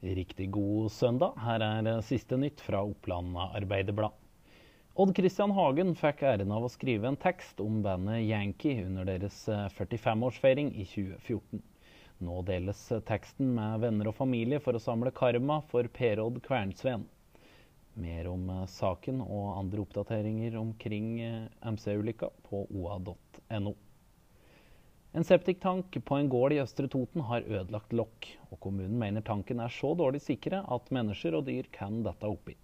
Riktig god søndag. Her er siste nytt fra Oppland Arbeiderblad. Odd Christian Hagen fikk æren av å skrive en tekst om bandet Yankee under deres 45-årsfeiring i 2014. Nå deles teksten med venner og familie for å samle karma for Per Odd Kvernsveen. Mer om saken og andre oppdateringer omkring MC-ulykka på oa.no. En septiktank på en gård i Østre Toten har ødelagt lokk, og kommunen mener tanken er så dårlig sikre at mennesker og dyr kan dette oppi.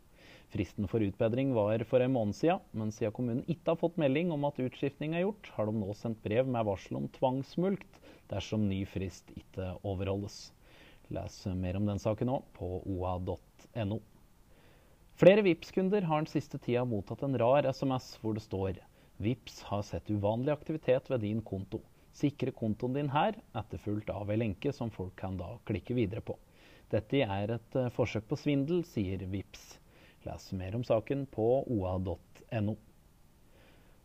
Fristen for utbedring var for en måned siden, men siden kommunen ikke har fått melding om at utskifting er gjort, har de nå sendt brev med varsel om tvangsmulkt dersom ny frist ikke overholdes. Les mer om den saken nå på oa.no. Flere Vipps-kunder har den siste tida mottatt en rar SMS hvor det står Vips har sett uvanlig aktivitet ved din konto. Sikre kontoen din her, etterfulgt av ei lenke som folk kan da klikke videre på. Dette er et uh, forsøk på svindel, sier VIPS. Les mer om saken på oa.no.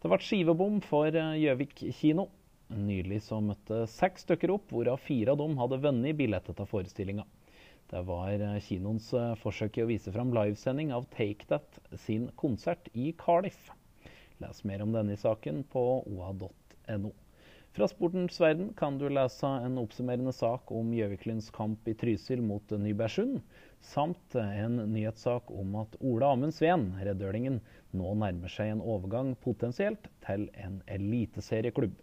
Det ble skivebom for uh, Gjøvik kino. Nylig så møtte seks stykker opp, hvorav fire av dem hadde vunnet billetter til forestillinga. Det var uh, kinoens forsøk i å vise fram livesending av Take That sin konsert i Cardiff. Les mer om denne saken på oa.no. Fra sportens verden kan du lese en oppsummerende sak om Gjøviklins kamp i Trysil mot Nybergsund, samt en nyhetssak om at Ola Amund Sveen, reddølingen, nå nærmer seg en overgang potensielt til en eliteserieklubb.